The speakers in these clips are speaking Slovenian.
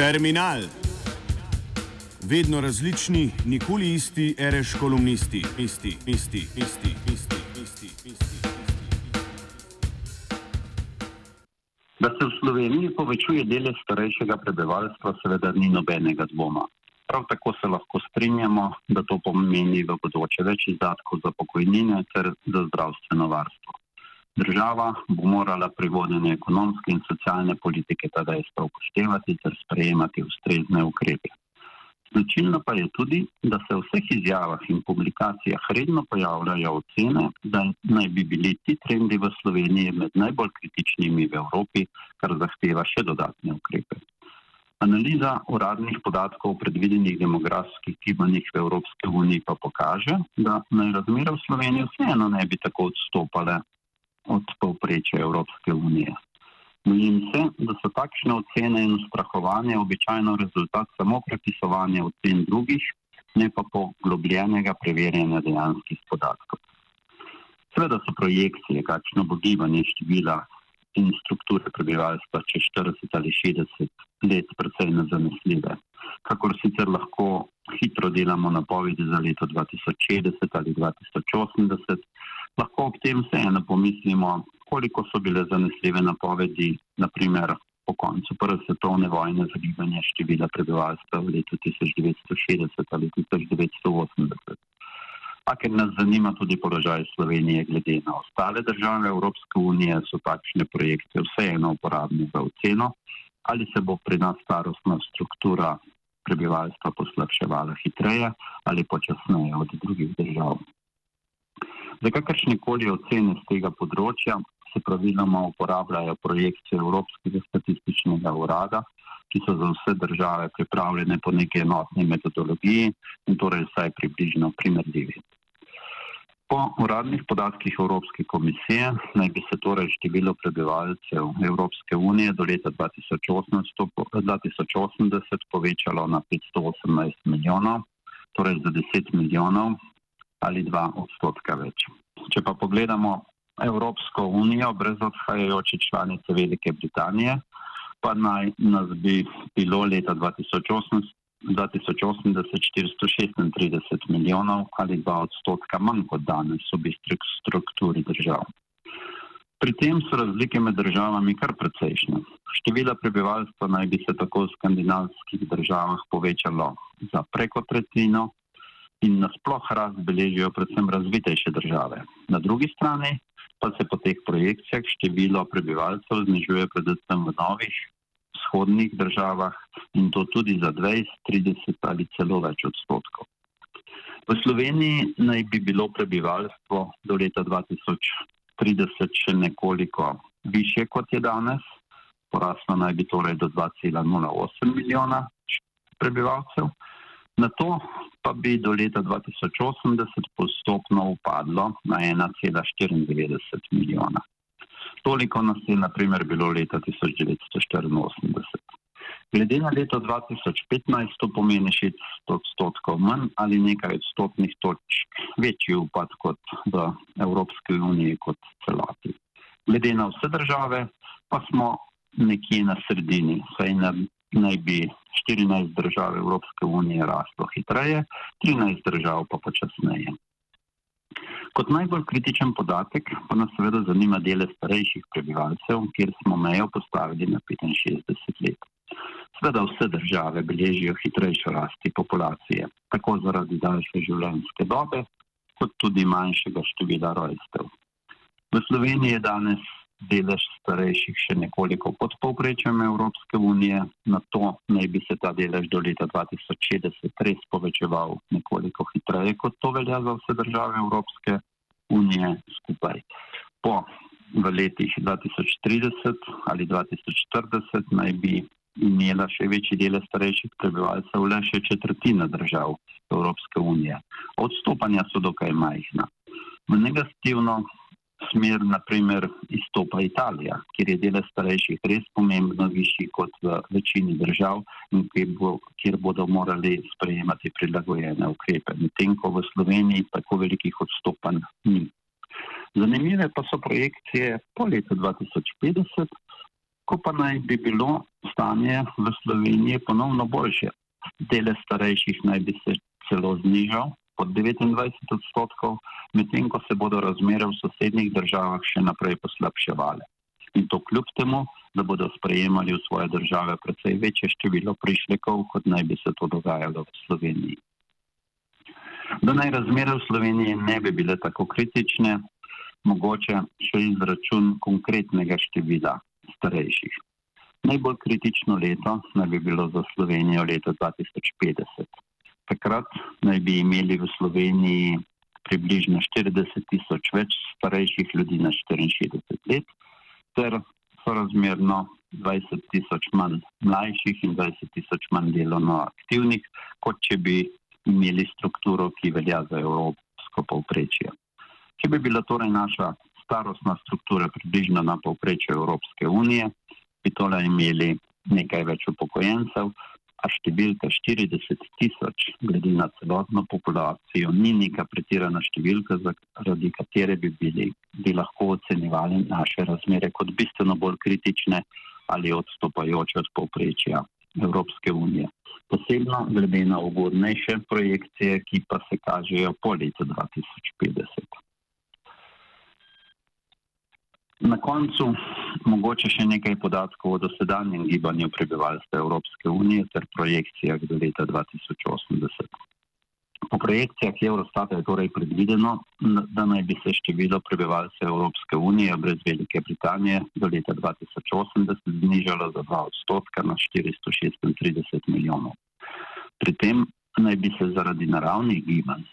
Terminal. Vedno različni, nikoli isti, reš kolumnisti, isti, isti, isti, isti, isti, isti. Da se v Sloveniji povečuje delež starejšega prebivalstva, seveda ni nobenega dvoma. Prav tako se lahko strinjamo, da to pomeni v bodoče več izdatkov za pokojnine ter za zdravstveno varstvo. Država bo morala pri vodenju ekonomske in socialne politike ta dejstva upoštevati ter sprejemati ustrezne ukrepe. Značilno pa je tudi, da se v vseh izjavah in publikacijah redno pojavljajo ocene, da naj bi bili ti trendi v Sloveniji med najbolj kritičnimi v Evropi, kar zahteva še dodatne ukrepe. Analiza uradnih podatkov o predvidenih demografskih gibanjih v Evropski uniji pa pokaže, da naj razmere v Sloveniji vseeno ne bi tako odstopale od povprečja Evropske unije. Bojim se, da so takšne ocene in ustrahovanje običajno rezultat samo prepisovanja ocen drugih, ne pa poglobljenega preverjanja dejanskih podatkov. Seveda so projekcije, kakšno bo gibanje števila in strukture prebivalstva čez 40 ali 60 let, precej nezanesljive. Kakor sicer lahko hitro delamo napovedi za leto 2060 ali 2080, lahko ob tem vseeno pomislimo, koliko so bile zanesljive napovedi, naprimer po koncu Prve svetovne vojne za gibanje števila prebivalstva v letu 1960 ali 1980. A ker nas zanima tudi položaj Slovenije glede na ostale države Evropske unije, so takšne projekte vseeno uporabne za oceno, ali se bo pri nas starostna struktura prebivalstva poslabševala hitreje ali počasneje od drugih držav. Za kakršne koli ocene z tega področja se praviloma uporabljajo projekcije Evropskega statističnega urada, ki so za vse države pripravljene po neki enotni metodologiji in torej vsaj približno primerljivi. Po uradnih podatkih Evropske komisije naj bi se torej število prebivalcev Evropske unije do leta 2080 povečalo na 518 milijonov, torej za 10 milijonov ali dva odstotka več. Če pa pogledamo Evropsko unijo brez odhajajoče članice Velike Britanije, pa naj nas bi bilo leta 2008, 2080 436 milijonov ali dva odstotka manj kot danes v bistri strukturi držav. Pri tem so razlike med državami kar precejšnje. Število prebivalstva naj bi se tako v skandinavskih državah povečalo za preko tretjino, in nasploh rast beležijo predvsem razvitejše države. Na drugi strani pa se po teh projekcijah število prebivalcev znižuje predvsem v novih vzhodnih državah in to tudi za 20, 30 ali celo več odstotkov. V Sloveniji naj bi bilo prebivalstvo do leta 2030 še nekoliko više kot je danes, poraslo naj bi torej do 2,08 milijona prebivalcev. Na to pa bi do leta 2080 postopno upadlo na 1,94 milijona. Toliko nas je naprimer bilo leta 1984. Glede na leto 2015 to pomeni 600 odstotkov manj ali nekaj odstotnih točk večji upad kot v Evropski uniji kot celoti. Glede na vse države pa smo nekje na sredini, saj naj bi 14 držav Evropske unije rastlo hitreje, 13 držav pa počasneje. Kot najbolj kritičen podatek pa nas seveda zanima dele starejših prebivalcev, kjer smo mejo postavili na 65 let. Sveda vse države beležijo hitrejšo rasti populacije, tako zaradi daljše življenjske dobe, kot tudi manjšega števila rojstev. V Sloveniji je danes delež starejših še nekoliko pod povprečjem Evropske unije, na to naj bi se ta delež do leta 2060 res povečeval nekoliko hitreje, kot to velja za vse države Evropske unije skupaj. Po v letih 2030 ali 2040 naj bi imela še večji delež starejših prebivalcev le še četrtina držav Evropske unije. Odstopanja so dokaj majhna. V negativno smer, naprimer, izstopa Italija, kjer je delež starejših res pomembno višji kot v večini držav in kjer, bo, kjer bodo morali sprejemati prilagojene ukrepe. Medtem ko v Sloveniji tako velikih odstopanj ni. Zanimive pa so projekcije po letu 2050, Ko pa naj bi bilo stanje v Sloveniji ponovno boljše, dele starejših naj bi se celo znižal pod 29 odstotkov, medtem ko se bodo razmere v sosednjih državah še naprej poslabševale. In to kljub temu, da bodo sprejemali v svoje države precej večje število prišlekov, kot naj bi se to dogajalo v Sloveniji. Da naj razmere v Sloveniji ne bi bile tako kritične, mogoče še izračun konkretnega števila starejših. Najbolj kritično leto naj bi bilo za Slovenijo leto 2050. Takrat naj bi imeli v Sloveniji približno 40 tisoč več starejših ljudi na 64 let, ter sorazmerno 20 tisoč manj mlajših in 20 tisoč manj delovno aktivnih, kot če bi imeli strukturo, ki velja za evropsko povprečje. Če bi bila torej naša starostna struktura približno na povprečju Evropske unije, bi tole imeli nekaj več upokojencev, a številka 40 tisoč, glede na celotno populacijo, ni neka pretirana številka, zaradi katere bi, bili, bi lahko ocenjevali naše razmere kot bistveno bolj kritične ali odstopajoče od povprečja Evropske unije. Posebno glede na ugodnejše projekcije, ki pa se kažejo po letu 2050. Na koncu mogoče še nekaj podatkov o dosedanjem gibanju prebivalstva Evropske unije ter projekcijah do leta 2080. Po projekcijah Eurostata je torej predvideno, da naj bi se število prebivalstva Evropske unije brez Velike Britanije do leta 2080 znižalo za 2 odstotka na 436 milijonov. Pri tem naj bi se zaradi naravnih gibanj,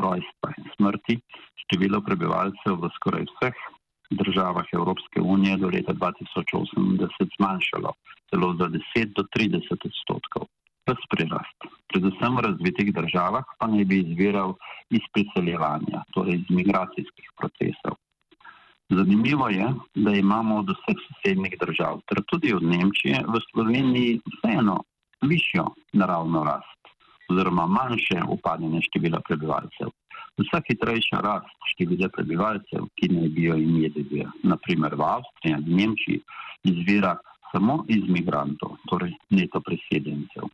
rojstva in smrti število prebivalcev v skoraj vseh državah Evropske unije do leta 2080 zmanjšalo celo za 10 do 30 odstotkov. Ves prirast, predvsem v razvitih državah, pa naj bi izviral iz priseljevanja, torej iz migracijskih procesov. Zanimivo je, da imamo od vseh sosednjih držav, ter tudi od Nemčije, v Sloveniji vseeno višjo naravno rast oziroma manjše upadanje števila prebivalcev. Vsa hitrejša rast števila prebivalcev, ki naj bi jo imeli, naprimer v Avstriji ali Nemčiji, izvira samo iz migrantov, torej neto priseljencev.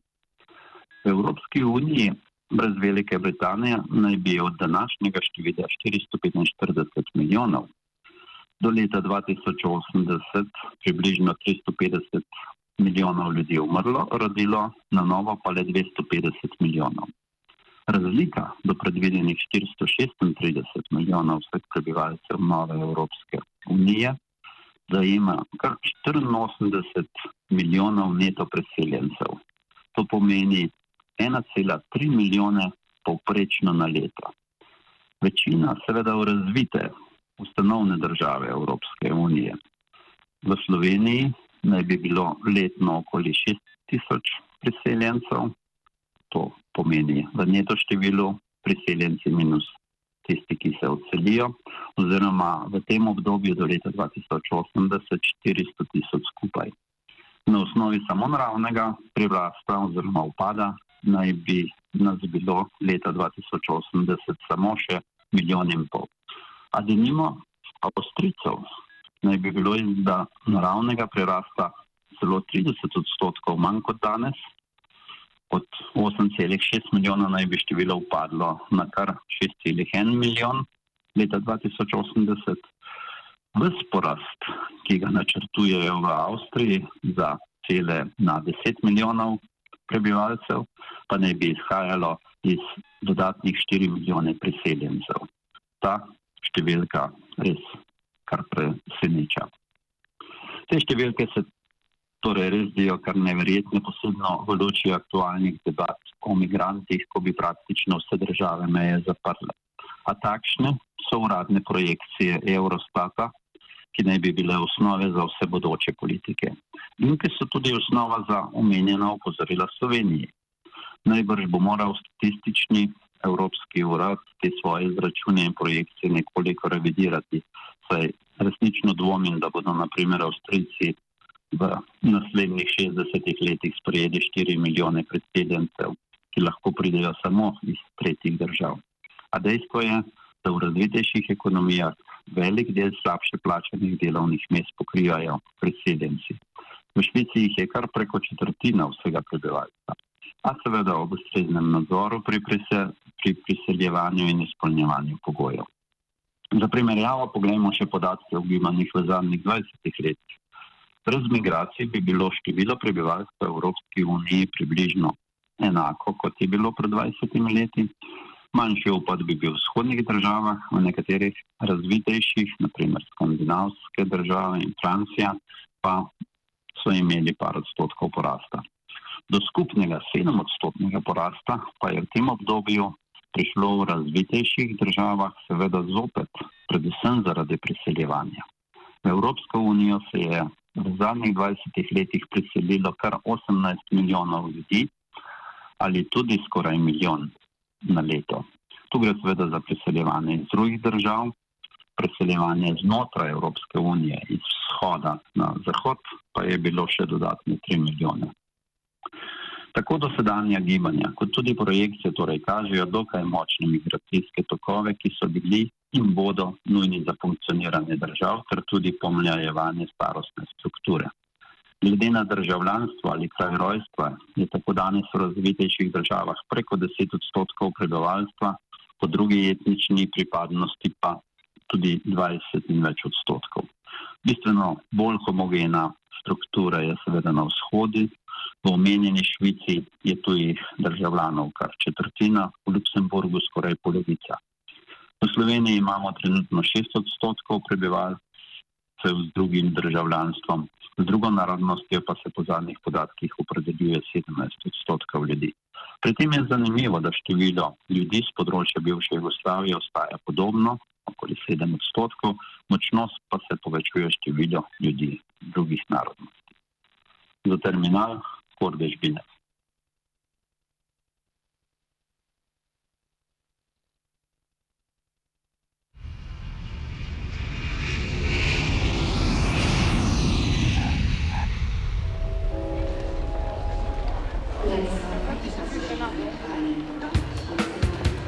V Evropski uniji brez Velike Britanije naj bi od današnjega števila 445 milijonov do leta 2080 približno 350 milijonov ljudi umrlo, rodilo, na novo pa le 250 milijonov. Razlika do predvidenih 436 milijonov vseh prebivalcev nove Evropske unije zajema kar 84 milijonov neto preseljencev. To pomeni 1,3 milijone povprečno na leto. Večina seveda v razvite ustanovne države Evropske unije. V Sloveniji naj bi bilo letno okoli 6 tisoč priseljencev, to pomeni v neto številu priseljenci minus tisti, ki se odselijo, oziroma v tem obdobju do leta 2080 400 tisoč skupaj. Na osnovi samo naravnega prirasta oziroma upada naj bi nas bilo leta 2080 samo še milijon in pol. A da nimo Avstricov naj bi bilo iz naravnega prirasta celo 30 odstotkov manj kot danes, od 8,6 milijona naj bi število upadlo na kar 6,1 milijon leta 2080. Ves porast, ki ga načrtujejo v Avstriji za cele na 10 milijonov prebivalcev, pa naj bi izhajalo iz dodatnih 4 milijone priseljencev. Ta številka res kar preseneča. Te številke se torej res zdijo kar neverjetne, posebno v luči aktualnih debat o migrantih, ko bi praktično vse države meje zaprle. A takšne so uradne projekcije Eurostata, ki naj bi bile osnove za vse bodoče politike in ki so tudi osnova za omenjena opozorila Sloveniji. Najbrž bo moral statistični Evropski urad te svoje izračune in projekcije nekoliko revidirati, saj resnično dvomim, da bodo naprimer Avstrijci v naslednjih 60 letih sprejeli 4 milijone predsedencev, ki lahko pridejo samo iz tretjih držav. A dejstvo je, da v razvitejših ekonomijah velik del slabše plačanih delovnih mest pokrivajo predsedenci. V Švici jih je kar preko četrtina vsega prebivalstva, a seveda ob ustreznem nadzoru pri, prisel, pri priseljevanju in izpolnjevanju pogojev. Za primerjavo pogledamo še podatke o gibanjih v zadnjih 20 letih. Brez migracij bi bilo število prebivalstva v Evropski uniji približno enako, kot je bilo pred 20 leti. Manjši upad bi bil v vzhodnih državah, v nekaterih razvitejših, naprimer skandinavske države in Francija, pa so imeli par odstotkov porasta. Do skupnega sedemodstotnega porasta pa je v tem obdobju prišlo v razvitejših državah, seveda zopet, predvsem zaradi priseljevanja. V Evropsko unijo se je v zadnjih 20 letih priselilo kar 18 milijonov ljudi ali tudi skoraj milijon na leto. Tu gre seveda za priseljevanje iz drugih držav, priseljevanje znotraj Evropske unije, iz vzhoda na zahod, pa je bilo še dodatne 3 milijone. Tako dosedanja gibanja, kot tudi projekcije, torej kažejo dokaj močne migracijske tokove, ki so bili in bodo nujni za funkcioniranje držav, ter tudi pomljajevanje starostne strukture. Glede na državljanstvo ali kraj rojstva je tako danes v razvitejših državah preko 10 odstotkov prebivalstva, po drugi etnični pripadnosti pa tudi 20 in več odstotkov. Bistveno bolj homogena struktura je seveda na vzhodi, V omenjeni Švici je tujih državljanov kar četrtina, v Luksemburgu skoraj polovica. V Sloveniji imamo trenutno 6 odstotkov prebivalcev z drugim državljanstvom, z drugo narodnostjo pa se po zadnjih podatkih opredeljuje 17 odstotkov ljudi. Pri tem je zanimivo, da število ljudi z področja bivše Jugoslavije ostaja podobno, okoli 7 odstotkov, močno pa se povečuje število ljudi drugih narodnosti. Za terminal Kordež Bine.